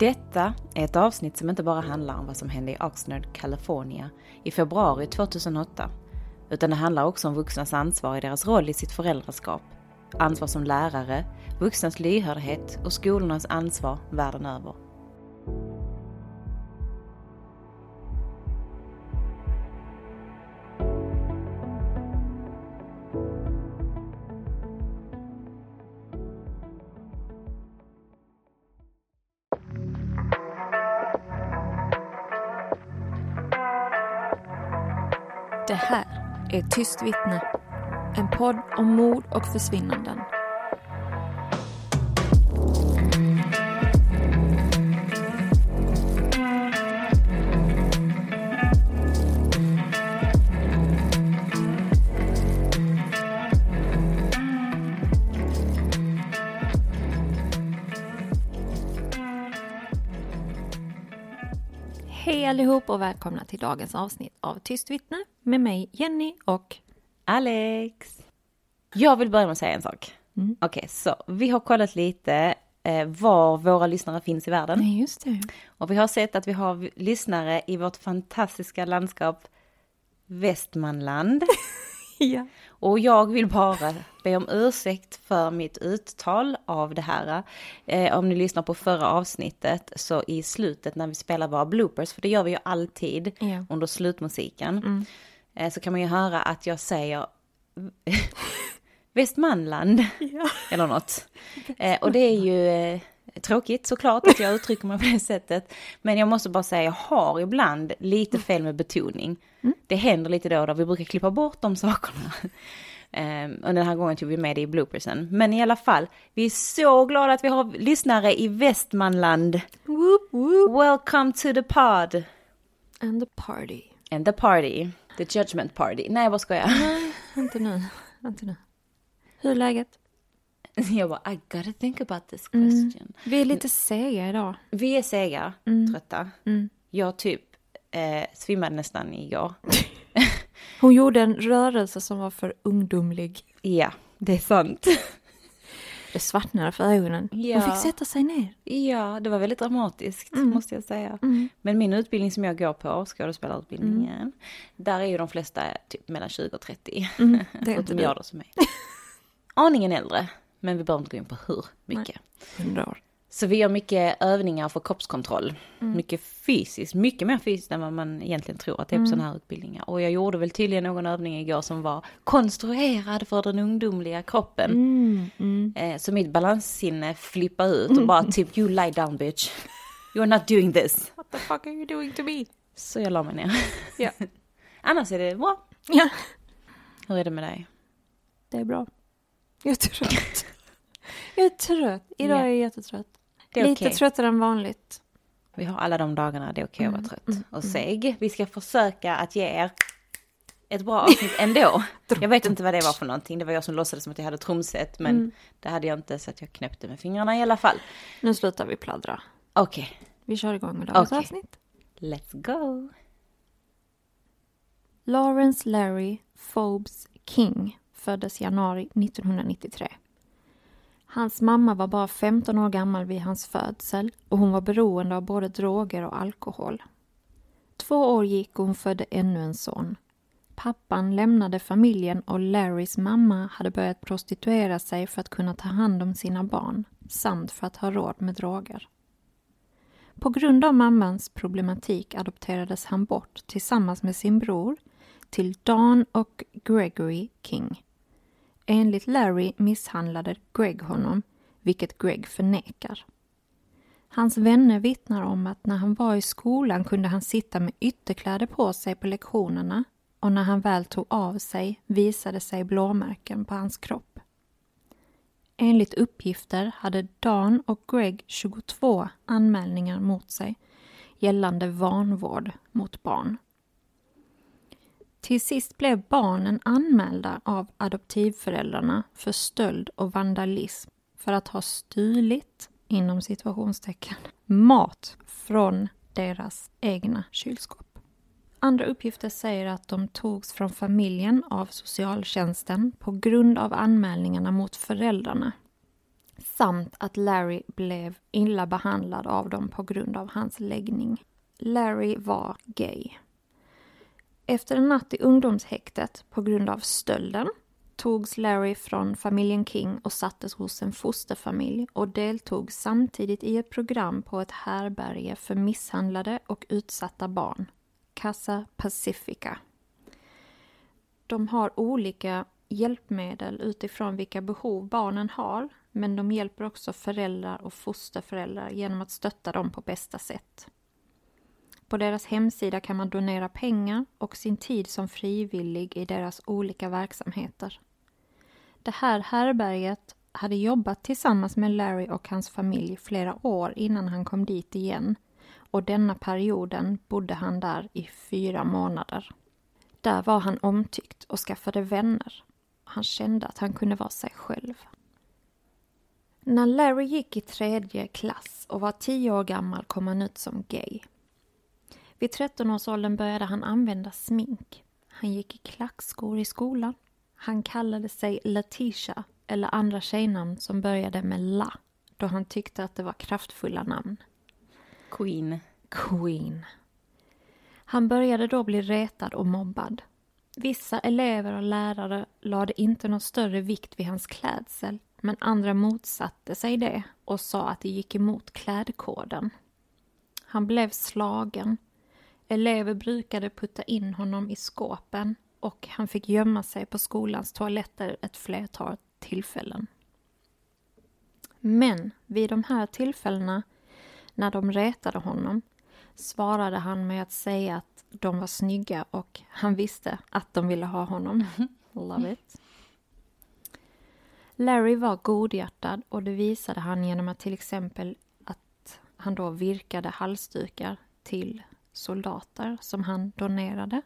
Detta är ett avsnitt som inte bara handlar om vad som hände i Oxnard, California i februari 2008. Utan det handlar också om vuxnas ansvar i deras roll i sitt föräldraskap. Ansvar som lärare, vuxnas lyhördhet och skolornas ansvar världen över. Är Tyst vittne. En podd om mord och försvinnanden. Allihop och välkomna till dagens avsnitt av Tyst vittne med mig Jenny och Alex! Jag vill börja med att säga en sak. Mm. Okej, så vi har kollat lite eh, var våra lyssnare finns i världen. Nej, just det. Och vi har sett att vi har lyssnare i vårt fantastiska landskap Västmanland. Ja. Och jag vill bara be om ursäkt för mitt uttal av det här. Eh, om ni lyssnar på förra avsnittet så i slutet när vi spelar våra bloopers, för det gör vi ju alltid Ja. under slutmusiken, Mm. eh, så kan man ju höra att jag säger Västmanland eller något. Eh, och det är ju eh, tråkigt såklart att jag uttrycker mig på det sättet. Men jag måste bara säga, jag har ibland lite fel med betoning. Det händer lite då och då, vi brukar klippa bort de sakerna. Eh, och den här gången tog vi med det i bloopersen. Men i alla fall, vi är så glada att vi har lyssnare i Västmanland. Whoop, whoop. Welcome to the pod. And the party. And the party. The judgment party. Nej, jag bara skojar. Nej, inte nu. Inte nu. Hur är läget? Jag bara, I gotta think about this Mm. question. Vi är lite sega idag. Vi är sega, Mm. trötta. Mm. Jag typ eh, svimmade nästan igår. Hon gjorde en rörelse som var för ungdomlig. Ja, det är sant. Det svartnade för ögonen. Ja. Hon fick sätta sig ner. Ja, det var väldigt dramatiskt Mm. måste jag säga. Mm. Men min utbildning som jag går på, skådespelarutbildningen, där är ju de flesta typ mellan 20 och 30. Mm, det är inte jag då som är aningen äldre. Men vi behöver inte gå in på hur mycket. Hundra år. Så vi gör mycket övningar för kroppskontroll. Mm. Mycket fysiskt, mycket mer fysiskt än vad man egentligen tror att det är på Mm. sådana här utbildningar. Och jag gjorde väl tydligen någon övning igår som var konstruerad för den ungdomliga kroppen. Mm. Mm. Eh, så mitt balanssinne flippar ut och bara typ you lie down bitch. You're not doing this. What the fuck are you doing to me? Så jag la mig ner. Ja. Annars är det bra. Ja. Hur är det med dig? Det är bra. Jag är trött. jag är trött. Idag Ja. är jag jättetrött. Det är Lite okej. tröttare än vanligt. Vi har alla de dagarna, det är okej att Mm, vara trött mm, och mm. seg. Vi ska försöka att ge er ett bra avsnitt ändå. Jag vet inte vad det var för någonting, det var jag som låtsades som att jag hade trumset, men Mm. det hade jag inte så att jag knäppte med fingrarna i alla fall. Nu slutar vi pladdra. Okej, Vi kör igång med dagens Okej. avsnitt. let's go. Lawrence Larry Forbes King föddes januari 1993. Hans mamma var bara 15 år gammal vid hans födsel och hon var beroende av både droger och alkohol. Två år gick och hon födde ännu en son. Pappan lämnade familjen och Larrys mamma hade börjat prostituera sig för att kunna ta hand om sina barn samt för att ha råd med droger. På grund av mammans problematik adopterades han bort tillsammans med sin bror till Dan och Gregory King. Enligt Larry misshandlade Greg honom, vilket Greg förnekar. Hans vänner vittnar om att när han var i skolan kunde han sitta med ytterkläder på sig på lektionerna och när han väl tog av sig visade sig blåmärken på hans kropp. Enligt uppgifter hade Dan och Greg 22 anmälningar mot sig gällande vanvård mot barn. Till sist blev barnen anmälda av adoptivföräldrarna för stöld och vandalism för att ha stulit, inom situationstecken, mat från deras egna kylskåp. Andra uppgifter säger att de togs från familjen av socialtjänsten på grund av anmälningarna mot föräldrarna. Samt att Larry blev illa behandlad av dem på grund av hans läggning. Larry var gay. Efter en natt i ungdomshäktet på grund av stölden togs Larry från familjen King och sattes hos en fosterfamilj och deltog samtidigt i ett program på ett härberge för misshandlade och utsatta barn. Casa Pacifica. De har olika hjälpmedel utifrån vilka behov barnen har men de hjälper också föräldrar och fosterföräldrar genom att stötta dem på bästa sätt. På deras hemsida kan man donera pengar och sin tid som frivillig i deras olika verksamheter. Det här härberget hade jobbat tillsammans med Larry och hans familj flera år innan han kom dit igen och denna perioden bodde han där i fyra månader. Där var han omtyckt och skaffade vänner. Han kände att han kunde vara sig själv. När Larry gick i tredje klass och var tio år gammal kom han ut som gay. Vid 13-årsåldern började han använda smink. Han gick i klackskor i skolan. Han kallade sig Letitia eller andra tjejnamn som började med La då han tyckte att det var kraftfulla namn. Queen. Queen. Han började då bli retad och mobbad. Vissa elever och lärare lade inte någon större vikt vid hans klädsel men andra motsatte sig det och sa att det gick emot klädkoden. Han blev slagen. Elever brukade putta in honom i skåpen och han fick gömma sig på skolans toaletter ett flertal tillfällen. Men vid de här tillfällena, när de retade honom, svarade han med att säga att de var snygga och han visste att de ville ha honom. Love it. Larry var godhjärtad och det visade han genom att till exempel att han då virkade halsdukar till soldater som han donerade.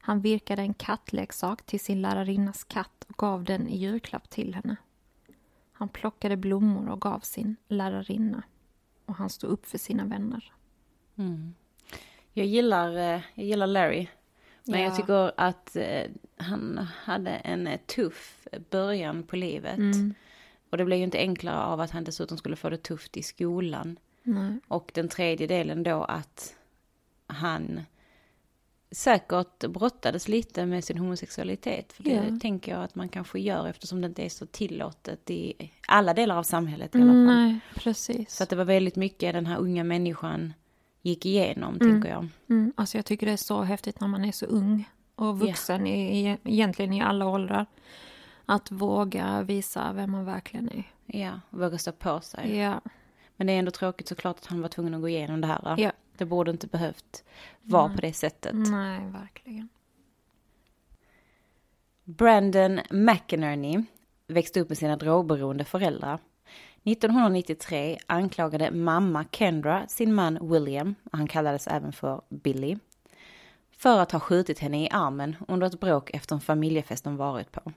Han virkade en kattleksak till sin lärarinnas katt och gav den i julklapp till henne. Han plockade blommor och gav sin lärarinna. Och han stod upp för sina vänner. Mm. Jag, gillar, eh, jag gillar Larry. Men ja. jag tycker att eh, han hade en eh, tuff början på livet. Mm. Och det blev ju inte enklare av att han dessutom skulle få det tufft i skolan. Nej. Och den tredje delen då att han säkert brottades lite med sin homosexualitet. För det yeah. tänker jag att man kanske gör eftersom det inte är så tillåtet i alla delar av samhället i alla fall. Nej, precis. Så att det var väldigt mycket den här unga människan gick igenom, mm. tänker jag. Mm. Alltså jag tycker det är så häftigt när man är så ung och vuxen yeah. i, egentligen i alla åldrar. Att våga visa vem man verkligen är. Ja, våga stå på sig. Ja. Men det är ändå tråkigt såklart att han var tvungen att gå igenom det här. Ja. Det borde inte behövt vara Nej. på det sättet. Nej, verkligen. Brandon McInerney växte upp med sina drogberoende föräldrar. 1993 anklagade mamma Kendra sin man William, han kallades även för Billy, för att ha skjutit henne i armen under ett bråk efter en familjefest de varit på.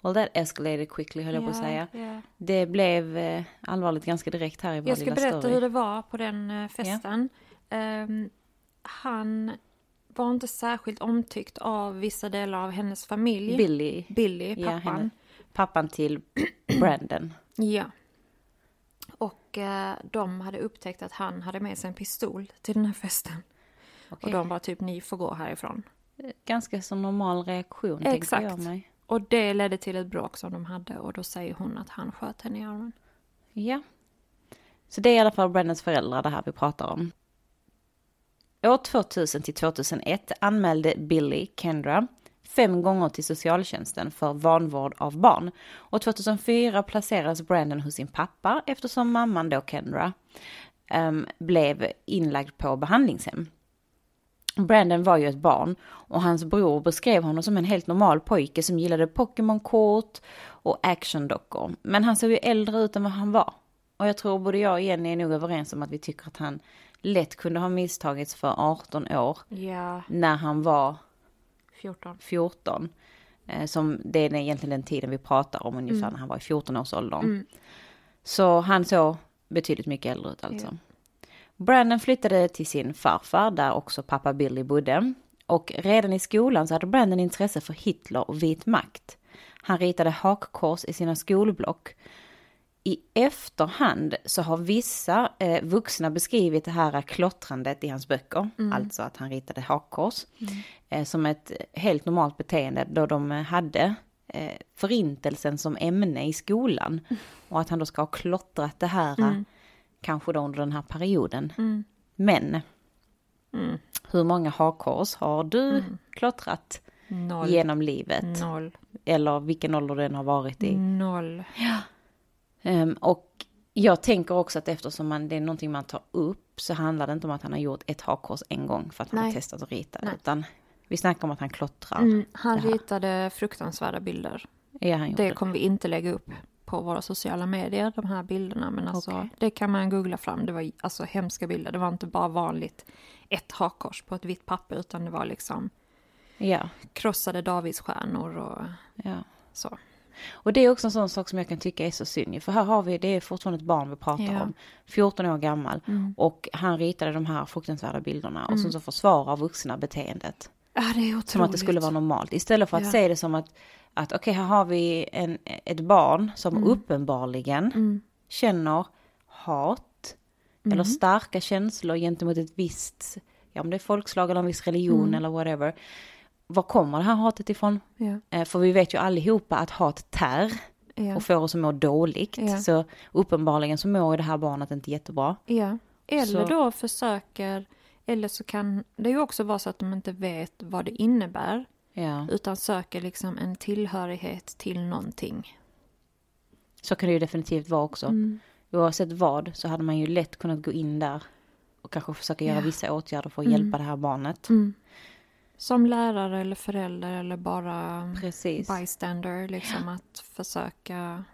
Well that escalated quickly höll jag yeah, på att säga. Yeah. Det blev eh, allvarligt ganska direkt här i vår Jag ska lilla berätta story. hur det var på den eh, festen. Yeah. Um, han var inte särskilt omtyckt av vissa delar av hennes familj. Billy. Billy, pappan. Ja, henne, pappan till Brandon. ja. Och eh, de hade upptäckt att han hade med sig en pistol till den här festen. Okay. Och de var typ, ni får gå härifrån. ganska så normal reaktion, Exakt. jag mig. Och det ledde till ett bråk som de hade och då säger hon att han sköt henne i armen. Ja. Så det är i alla fall Brendans föräldrar det här vi pratar om. År 2000 till 2001 anmälde Billy Kendra fem gånger till socialtjänsten för vanvård av barn. Och 2004 placerades Brandon hos sin pappa eftersom mamman då, Kendra, um, blev inlagd på behandlingshem. Brandon var ju ett barn och hans bror beskrev honom som en helt normal pojke som gillade Pokémon-kort och actiondockor. Men han såg ju äldre ut än vad han var. Och jag tror både jag och Jenny är nog överens om att vi tycker att han lätt kunde ha misstagits för 18 år Ja, när han var 14. 14. Eh, Som det är egentligen den tiden vi pratar om ungefär när han var i 14-årsåldern. Mm. Så han såg betydligt mycket äldre ut alltså. Brandon flyttade till sin farfar där också pappa Billy bodde. Och redan i skolan så hade Brandon intresse för Hitler och vit makt. Han ritade hakkors i sina skolblock. I efterhand så har vissa eh, vuxna beskrivit det här klottrandet i hans böcker, alltså att han ritade hakkors, eh, som ett helt normalt beteende då de hade eh, förintelsen som ämne i skolan. Och att han då ska ha klottrat det här, eh, kanske då under den här perioden. Men, hur många hakkors har du klottrat Noll. genom livet? Noll. Eller vilken ålder den har varit i? Noll. Ehm, och jag tänker också att eftersom man, det är någonting man tar upp så handlar det inte om att han har gjort ett hakkors en gång för att han har Nej. testat att rita. Nej. Utan vi snackar om att han klottrar. Mm, han ritade fruktansvärda bilder. Ja, han Det kommer vi inte lägga upp på våra sociala medier, de här bilderna. Men alltså, Okej. det kan man googla fram. Det var alltså hemska bilder. Det var inte bara vanligt ett hakkors på ett vitt papper, utan det var liksom Ja, krossade davidsstjärnor och ja. så. Och det är också en sån sak som jag kan tycka är så synd. För här har vi, det är fortfarande ett barn vi pratar Ja. Mm. om. 14 år gammal. Och han ritade de här fruktansvärda bilderna. Och sen så försvarar vuxna beteendet. Ja, det är otroligt. Som att det skulle vara normalt. Istället för att Ja. se det som att, att okej, här har vi en, ett barn som Mm. uppenbarligen känner hat Mm. eller starka känslor gentemot ett visst, ja om det är folkslag eller en viss religion Mm. eller whatever. Var kommer det här hatet ifrån? Ja, Eh, För vi vet ju allihopa att hat tär ja, och får oss att må dåligt. Ja. Så uppenbarligen så mår ju det här barnet inte jättebra. ja. Eller Så- då försöker, eller så kan det ju också vara så att de inte vet vad det innebär. Utan söker liksom en tillhörighet till någonting. Så kan det ju definitivt vara också. Mm. Oavsett vad så hade man ju lätt kunnat gå in där och kanske försöka göra vissa åtgärder för att hjälpa det här barnet. Mm. Som lärare eller förälder eller bara Precis. bystander, liksom att försöka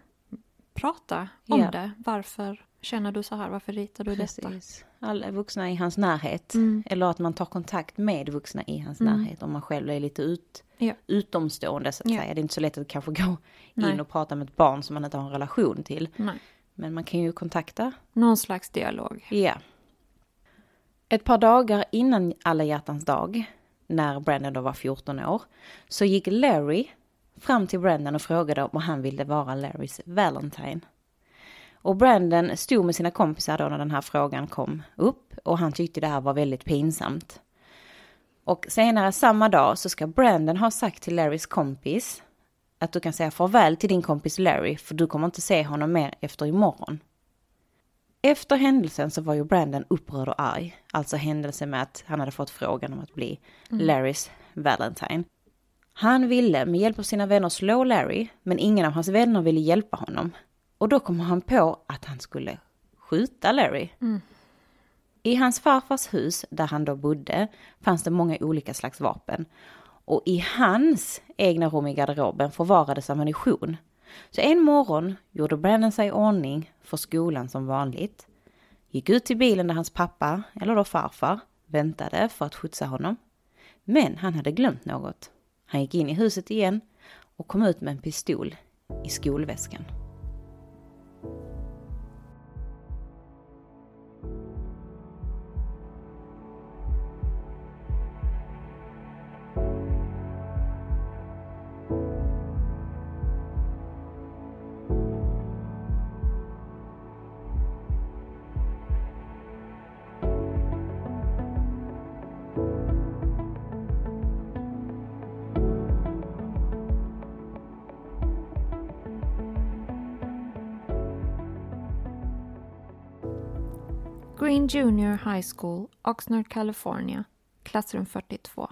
prata om Ja. det. Varför känner du så här? Varför ritar du detta? Precis. Alla vuxna i hans närhet. Mm. Eller att man tar kontakt med vuxna i hans Mm. närhet om man själv är lite ut, Ja. utomstående så att säga. Det är inte så lätt att kanske gå Nej. in och prata med ett barn som man inte har en relation till. Nej. Men man kan ju kontakta. Någon slags dialog. Ja. Ett par dagar innan alla hjärtans dag, när Brandon då var 14 år, så gick Larry fram till Brandon och frågade om han ville vara Larrys Valentine. Och Brandon stod med sina kompisar då när den här frågan kom upp och han tyckte det här var väldigt pinsamt. Och senare samma dag så ska Brandon ha sagt till Larrys kompis att du kan säga farväl till din kompis Larry för du kommer inte se honom mer efter imorgon. Efter händelsen så var ju Brandon upprörd och arg. Alltså händelsen med att han hade fått frågan om att bli Larrys Valentine. Han ville med hjälp av sina vänner slå Larry, men ingen av hans vänner ville hjälpa honom. Och då kom han på att han skulle skjuta Larry. I hans farfars hus, där han då bodde, fanns det många olika slags vapen. Och i hans egna rum i garderoben förvarades ammunition. Så en morgon gjorde Brandon sig i ordning för skolan som vanligt. Gick ut till bilen där hans pappa, eller då farfar, väntade för att skjutsa honom. Men han hade glömt något. Han gick in i huset igen och kom ut med en pistol i skolväskan. Green Junior High School, Oxnard, California, klassrum 42.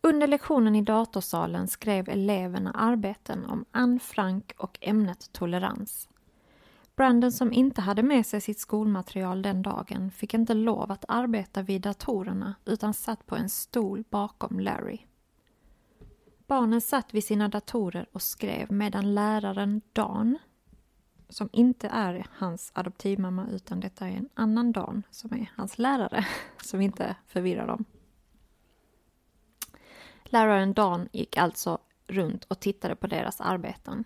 Under lektionen i datorsalen skrev eleverna arbeten om Anne Frank och ämnet tolerans. Brandon som inte hade med sig sitt skolmaterial den dagen fick inte lov att arbeta vid datorerna utan satt på en stol bakom Larry. Barnen satt vid sina datorer och skrev medan läraren Dan, som inte är hans adoptivmamma utan detta är en annan Dan som är hans lärare, som inte förvirrar dem. Läraren Dan gick alltså runt och tittade på deras arbeten.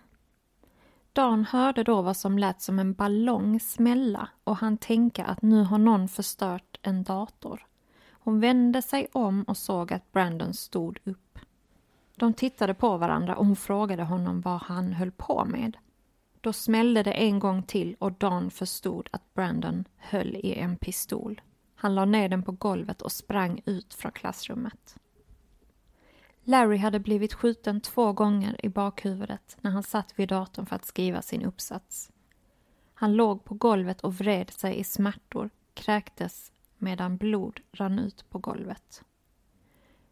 Dan hörde då vad som lät som en ballong smälla och han tänka att nu har någon förstört en dator. Hon vände sig om och såg att Brandon stod upp. De tittade på varandra och hon frågade honom vad han höll på med. Då smällde det en gång till och Dan förstod att Brandon höll i en pistol. Han la ner den på golvet och sprang ut från klassrummet. Larry hade blivit skjuten två gånger i bakhuvudet när han satt vid datorn för att skriva sin uppsats. Han låg på golvet och vred sig i smärtor, kräktes medan blod rann ut på golvet.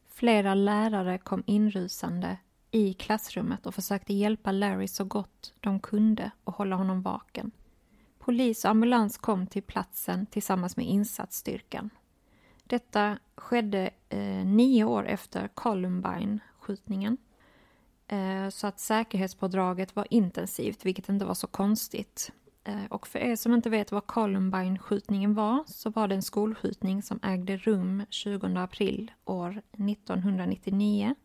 Flera lärare kom inrusande i klassrummet och försökte hjälpa Larry så gott de kunde och hålla honom vaken. Polis och ambulans kom till platsen tillsammans med insatsstyrkan. Detta skedde eh, nio år efter Columbine-skjutningen. Eh, så att säkerhetspådraget var intensivt, vilket inte var så konstigt. Eh, och för er som inte vet vad Columbine-skjutningen var så var det en skolskjutning som ägde rum 20 april år 1999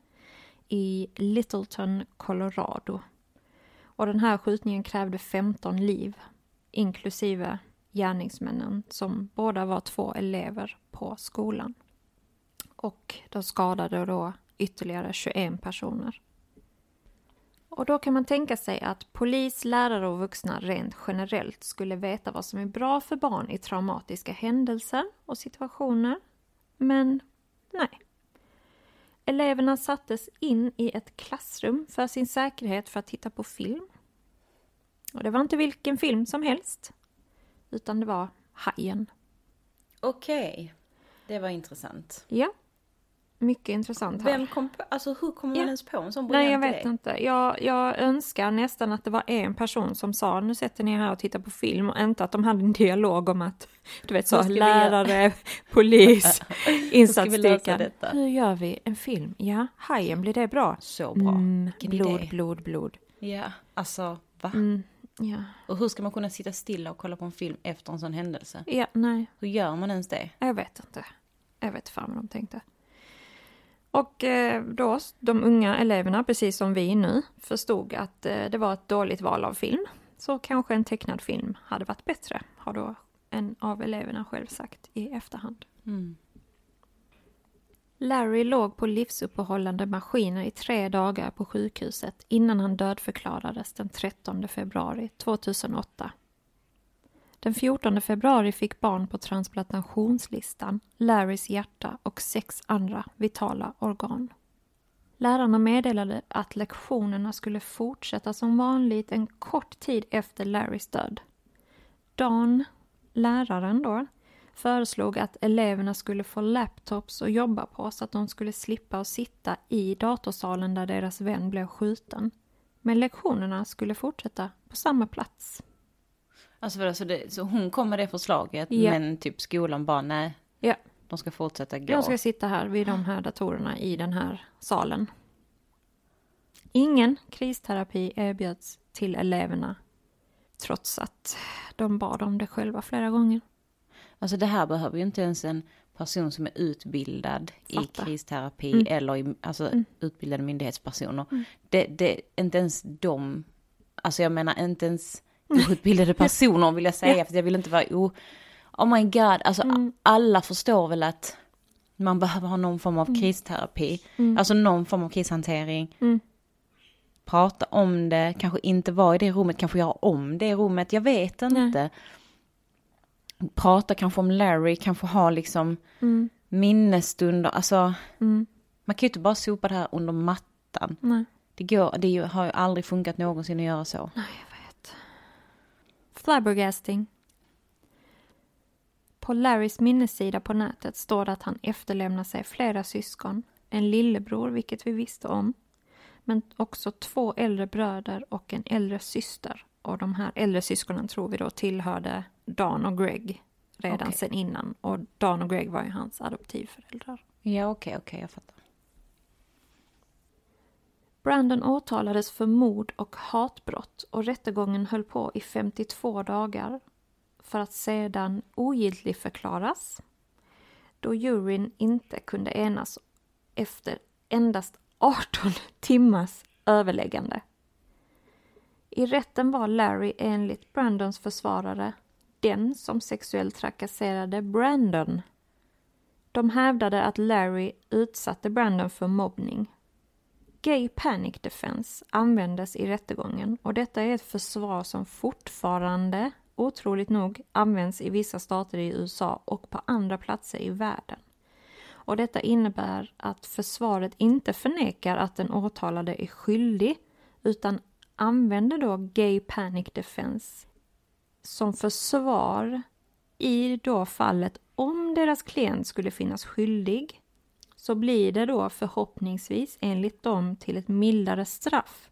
i Littleton, Colorado. Och den här skjutningen krävde 15 liv, inklusive gärningsmännen som båda var två elever på skolan. Och de skadade då ytterligare 21 personer. Och då kan man tänka sig att polis, lärare och vuxna rent generellt skulle veta vad som är bra för barn i traumatiska händelser och situationer. Men nej. Eleverna sattes in i ett klassrum för sin säkerhet för att titta på film. Och det var inte vilken film som helst. Utan det var Hajen. Okej. Okay. Det var intressant. Ja. Mycket intressant här. Vem kom på, alltså hur kommer man ja. ens på en sån Nej, jag vet inte. Jag, jag önskar nästan att det var en person som sa nu sätter ni här och tittar på film och inte att de hade en dialog om att du vet så lärare, polis, insatsstyrkan. Hur gör vi en film? Ja, Hajen, blir det bra? Så bra. Mm, blod, blod, blod. Ja, alltså va? Mm. Ja. Och hur ska man kunna sitta stilla och kolla på en film efter en sån händelse? Ja, nej. Hur gör man ens det? Jag vet inte. Jag vet fan vad de tänkte. Och eh, då, de unga eleverna, precis som vi nu, förstod att eh, det var ett dåligt val av film. Så kanske en tecknad film hade varit bättre, har då en av eleverna själv sagt i efterhand. Mm. Larry låg på livsuppehållande maskiner i tre dagar på sjukhuset innan han dödförklarades den 13 februari 2008. Den 14 februari fick barn på transplantationslistan Larrys hjärta och sex andra vitala organ. Lärarna meddelade att lektionerna skulle fortsätta som vanligt en kort tid efter Larrys död. Dan, läraren då, föreslog att eleverna skulle få laptops att jobba på så att de skulle slippa att sitta i datorsalen där deras vän blev skjuten. Men lektionerna skulle fortsätta på samma plats. Alltså för så, det, så hon kom med det förslaget ja. men typ skolan bara nej. Ja. De ska fortsätta gå. De ska sitta här vid de här datorerna i den här salen. Ingen kristerapi erbjöds till eleverna trots att de bad om det själva flera gånger. Alltså det här behöver ju inte ens en person som är utbildad Fatta. i kristerapi mm. eller i, alltså mm. utbildade myndighetspersoner. Mm. Det, det, inte ens de, alltså jag menar inte ens outbildade personer vill jag säga, ja. för jag vill inte vara o... Oh my god, alltså mm. alla förstår väl att man behöver ha någon form av mm. kristerapi, mm. alltså någon form av krishantering. Mm. Prata om det, kanske inte vara i det rummet, kanske göra om det rummet, jag vet inte. Nej prata kanske om Larry, kanske ha liksom mm. minnesstunder, alltså mm. man kan ju inte bara sopa det här under mattan. Nej. Det, går, det har ju aldrig funkat någonsin att göra så. Nej. Flabbergasting. På Larrys minnessida på nätet står det att han efterlämnar sig flera syskon, en lillebror, vilket vi visste om, men också två äldre bröder och en äldre syster. Och de här äldre syskonen tror vi då tillhörde Dan och Greg redan Okej. sen innan. Och Dan och Greg var ju hans adoptivföräldrar. Ja, okej, okej, jag fattar. Brandon åtalades för mord och hatbrott och rättegången höll på i 52 dagar för att sedan ogiltigförklaras då juryn inte kunde enas efter endast 18 timmars överläggande. I rätten var Larry enligt Brandons försvarare den som sexuellt trakasserade Brandon. De hävdade att Larry utsatte Brandon för mobbning Gay panic defense användes i rättegången och detta är ett försvar som fortfarande, otroligt nog, används i vissa stater i USA och på andra platser i världen. Och detta innebär att försvaret inte förnekar att den åtalade är skyldig utan använder då gay panic defense som försvar i då fallet om deras klient skulle finnas skyldig så blir det då förhoppningsvis enligt dem till ett mildare straff.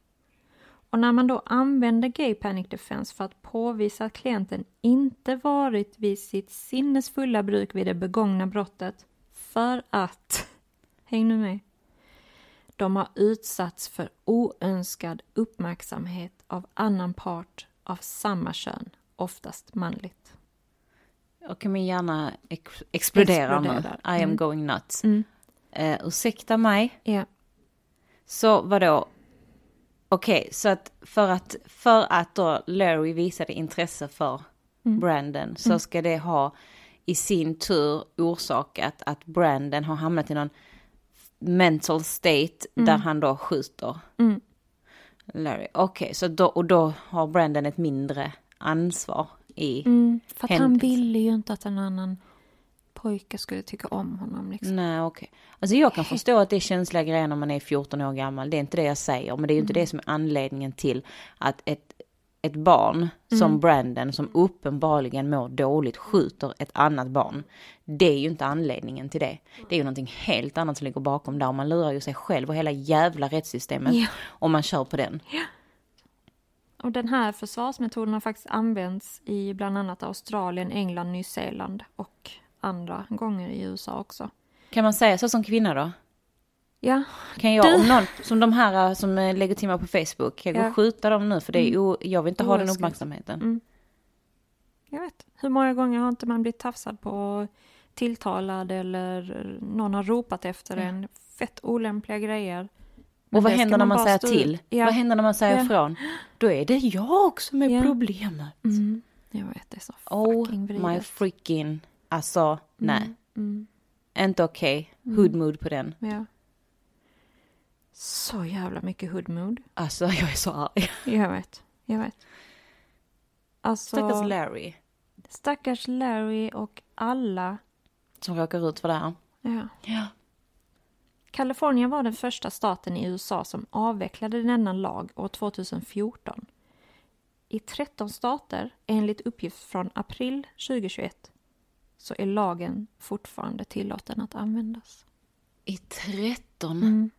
Och när man då använder Gay Panic Defense för att påvisa att klienten inte varit vid sitt sinnesfulla bruk vid det begångna brottet för att, häng nu med, de har utsatts för oönskad uppmärksamhet av annan part av samma kön, oftast manligt. Och min hjärna ex- exploderar nu. Exploderar. I am Mm. going nuts. Mm. Eh, ursäkta mig. Ja. Så vadå? Okej, så att för att, för att då Larry visade intresse för Mm. Brandon så ska det ha i sin tur orsakat att Brandon har hamnat i någon mental state där han då skjuter Mm. Larry. Okej, så då, och då har Brandon ett mindre ansvar i... Mm, för att han Händelse. ville ju inte att en annan pojke skulle tycka om honom. Liksom. Nej, okej. Alltså jag kan förstå att det är känsliga grejer när man är 14 år gammal. Det är inte det jag säger, men det är ju inte Mm. det som är anledningen till att ett, ett barn som Mm. Brandon, som uppenbarligen mår dåligt, skjuter ett annat barn. Det är ju inte anledningen till det. Det är ju någonting helt annat som ligger bakom där. Och man lurar ju sig själv och hela jävla rättssystemet Ja. om man kör på den. Och den här försvarsmetoden har faktiskt använts i bland annat Australien, England, Nya Zeeland och andra gånger i USA också. Kan man säga så som kvinna då? Ja, Kan jag, Du- om någon, som de här äh, som är legitima på Facebook, kan jag gå Ja. och skjuta dem nu för det är o, jag vill inte ha den uppmärksamheten. Mm. jag vet. Hur många gånger har inte man blivit tafsad på tilltalad eller någon har ropat efter en fett olämpliga grejer. Men Och vad händer när man bara säger till? Ja. Vad händer när man säger Ja. ifrån? Då är det jag också med Ja. problemet. Mm. Jag vet, det är så Oh fucking my vridet. freaking, alltså nej. Mm. Inte okej. Hood mood på den. Ja. Så jävla mycket hoodmood. Alltså jag är så arg. Jag vet, jag vet. Alltså, Stackars Larry stackars Larry och alla. som råkar ut för det här. Ja. Ja. Kalifornien var den första staten i USA som avvecklade denna lag år 2014. I 13 stater, enligt uppgift från april 2021, så är lagen fortfarande tillåten att användas. I 13. Mm.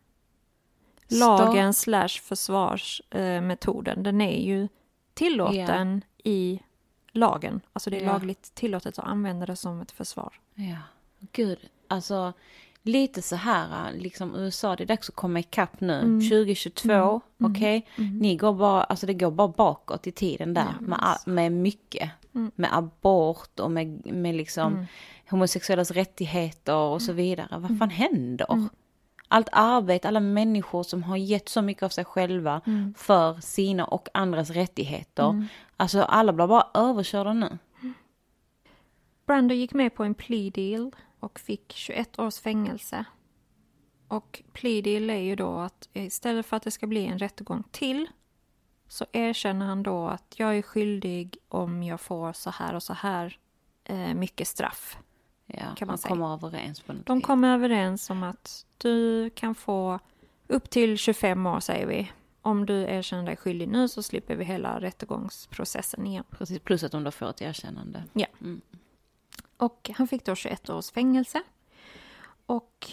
Lagen slash försvarsmetoden, den är ju tillåten i lagen. Alltså det är lagligt tillåtet att använda det som ett försvar. Ja. Gud, alltså lite så här, liksom USA, det är dags att komma ikapp nu. Mm. 2022, okej? Ni går bara, alltså det går bara bakåt i tiden där Ja, med, med mycket. Mm. Med abort och med, med liksom homosexuellas rättigheter och så vidare. Vad fan händer? Allt arbete, alla människor som har gett så mycket av sig själva för sina och andras rättigheter. Alltså alla blir bara överkörda nu. Brando gick med på en plea deal och fick 21 års fängelse. Och plea deal är ju då att istället för att det ska bli en rättegång till så erkänner han då att jag är skyldig om jag får så här och så här eh, mycket straff. Ja, Kan man säga. kommer överens på något De vis. kommer överens om att du kan få upp till 25 år säger vi. Om du erkänner dig skyldig nu så slipper vi hela rättegångsprocessen igen. Precis, plus att de då får ett erkännande. Ja. Mm. Och han fick då 21 års fängelse. Och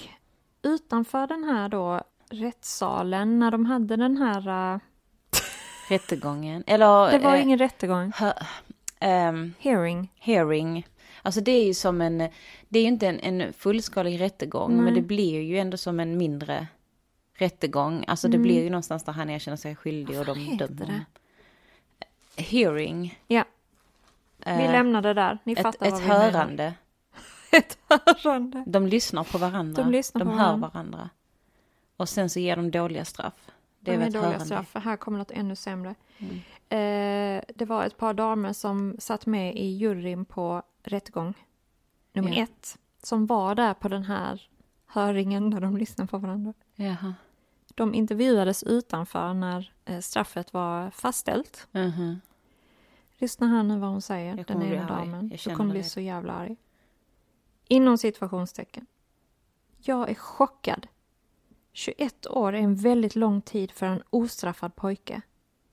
utanför den här då rättssalen, när de hade den här... Uh, Rättegången, eller... det var eh, ingen rättegång. hö- ehm, Hearing. hearing. Alltså det är ju som en, det är ju inte en, en fullskalig rättegång, men Nej. det blir ju ändå som en mindre rättegång. Alltså det blir ju någonstans där han erkänner sig skyldig och de Mm. dömer honom. Hearing. Ja, vi eh, lämnar det där. Ni ett, fattar ett vad vi menar. hörande. Ett hörande. De lyssnar på varandra. De lyssnar på hör varandra. varandra. Och sen så ger de dåliga straff. Det är De dåliga straff, för här kommer något ännu sämre. Mm. Eh, det var ett par damer som satt med i juryn på rättegång nummer Ja. ett. Som var där på den här höringen där de lyssnade på varandra. Jaha. De intervjuades utanför när eh, straffet var fastställt. Mhm. Lyssna här nu vad hon säger, den ena damen. Du kommer bli så jävla arg. Inom situationstecken. Jag är chockad. 21 år är en väldigt lång tid för en ostraffad pojke.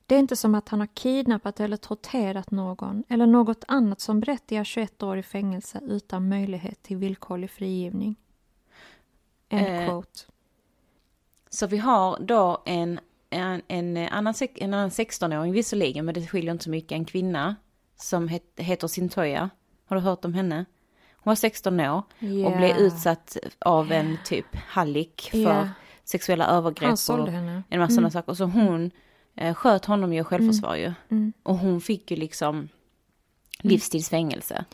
Det är inte som att han har kidnappat eller torterat någon eller något annat som berättigar 21 år i fängelse utan möjlighet till villkorlig frigivning. End Eh, quote. Så vi har då en, en, en, annan, en annan 16-åring visserligen, men det skiljer inte så mycket, en kvinna som het, heter Sintoya. Har du hört om henne? Hon var 16 år och Ja. blev utsatt av en typ hallick för Ja. Sexuella övergrepp Han sålde och henne. en massa sådana saker. Och så hon eh, sköt honom ju i självförsvar ju. Mm. Och hon fick ju liksom livstidsfängelse.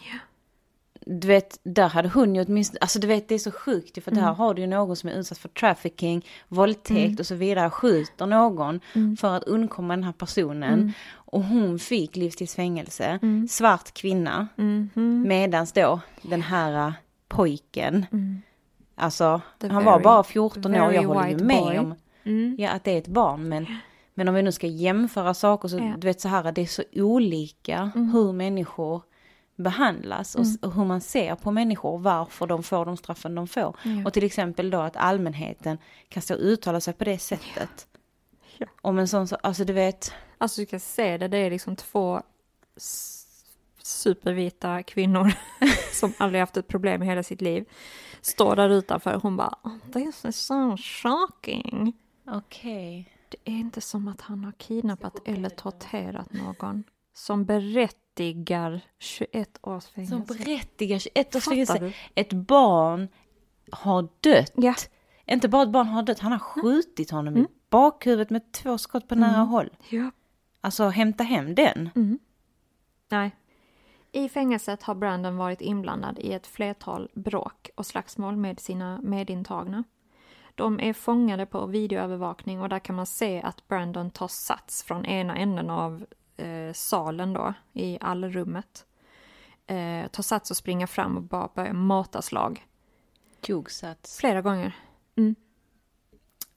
Du vet, där hade hon ju åtminstone, alltså du vet det är så sjukt ju, för Mm. där har du ju någon som är utsatt för trafficking, våldtäkt och så vidare, skjuter någon Mm. för att undkomma den här personen. Och hon fick livstidsfängelse, Mm. svart kvinna, Mhm. medans då den här äh, pojken, alltså Mm. The han var bara 14 år, jag håller ju med boy. om Mm. ja, att det är ett barn, men, men om vi nu ska jämföra saker så, Ja. du vet så här, det är så olika hur människor behandlas och, och hur man ser på människor, varför de får de straffen de får. Ja. Och till exempel då att allmänheten kan stå och uttala sig på det sättet. Ja. Om en sån, så- alltså du vet, Alltså du kan se det, det är liksom två supervita kvinnor som aldrig haft ett problem i hela sitt liv. Står där utanför och hon bara "Oh, This is so shocking. okej. Det är inte som att han har kidnappat eller torterat någon som berättigar 21 års Som fängelse. berättigar 21 års fängelse. Ett barn har dött. Ja. Inte bara ett barn har dött, han har skjutit honom Mm. i bakhuvudet med två skott på nära håll. ja. Alltså hämta hem den. Mm. Nej. I fängelset har Brandon varit inblandad i ett flertal bråk och slagsmål med sina medintagna. De är fångade på videoövervakning och där kan man se att Brandon tar sats från ena änden av eh, salen då, i allrummet. Eh, tar sats och springer fram och bara börjar mata slag. Tjogsats. Flera gånger. Mm.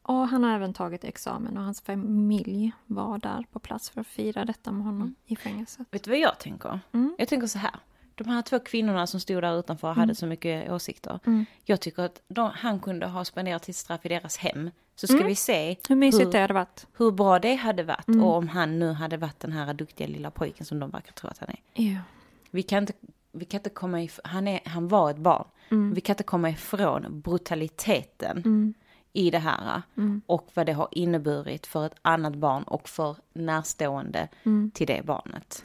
Och han har även tagit examen och hans familj var där på plats för att fira detta med honom i fängelset. Vet du vad jag tänker? Mm. Jag tänker så här. De här två kvinnorna som stod där utanför och hade så mycket åsikter. Mm. Jag tycker att de, han kunde ha spenderat sitt straff i deras hem. Så ska Mm. vi se Hur mysigt hur, det hade varit. hur bra det hade varit. Mm. Och om han nu hade varit den här duktiga lilla pojken som de verkar tro att han är. Ja. Vi kan inte, vi kan inte komma if- han, är, han var ett barn. Mm. Vi kan inte komma ifrån brutaliteten Mm. I det här. Mm. Och vad det har inneburit för ett annat barn och för närstående Mm. till det barnet.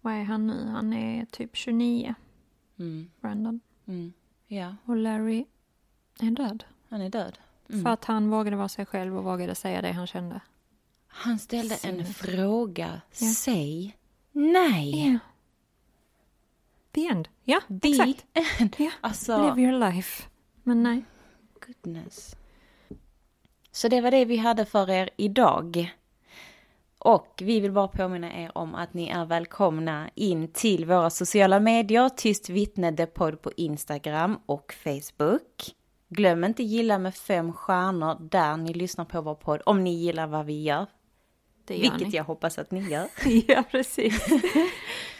Vad är han nu? Han är typ 29, Mm. Brandon. Mm. Ja, Och Larry är död. han är död. Mm. För att han vågade vara sig själv och vågade säga det han kände. Han ställde en Sinnet. fråga. Ja. Säg nej. Ja. The end. Ja, The exakt. end. Ja. Alltså, Live your life. Men nej goodness. Så det var det vi hade för er idag. Och vi vill bara påminna er om att ni är välkomna in till våra sociala medier, Tyst vittne the podd på Instagram och Facebook. Glöm inte gilla med fem stjärnor där ni lyssnar på vår podd, om ni gillar vad vi gör. Det gör Vilket ni. jag hoppas att ni gör. ja, precis.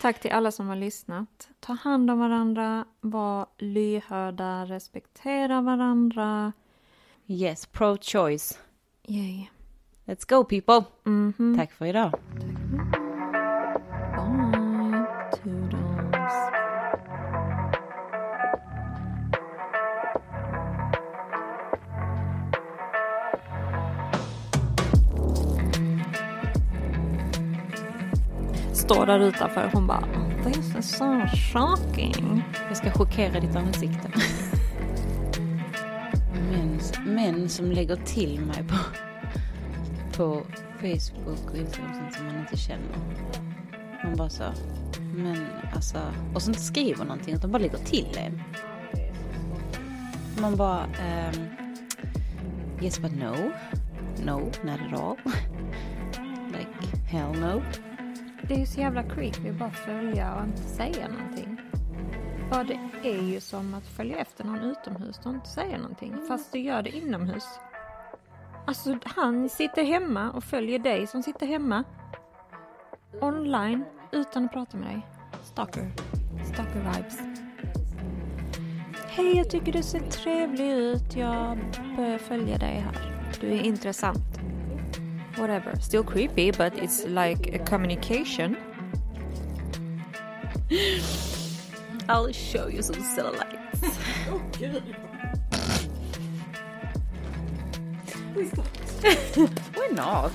Tack till alla som har lyssnat. Ta hand om varandra, var lyhörda, respektera varandra. Yes, pro-choice. Yay. Let's go people! Mhm. Tack för idag. Bye. Står där utanför. Hon bara This is so shocking. Jag ska chockera ditt ansikte. män, män som lägger till mig på, på Facebook och Instagram sånt som man inte känner. Man bara så, men alltså, och så inte skriver någonting utan bara lägger till en. Man bara, um, yes but no. No, not at all. like, hell no. Det är ju så jävla creepy att bara följa och inte säga någonting. För det är ju som att följa efter någon utomhus och inte säga någonting. Fast du gör det inomhus. Alltså han sitter hemma och följer dig som sitter hemma. Online utan att prata med dig. Stalker. Stalker vibes. Hej, jag tycker du ser trevlig ut. Jag börjar följa dig här. Du är intressant. Whatever. Still creepy, but it's like a communication. I'll show you some cellulites. Why not?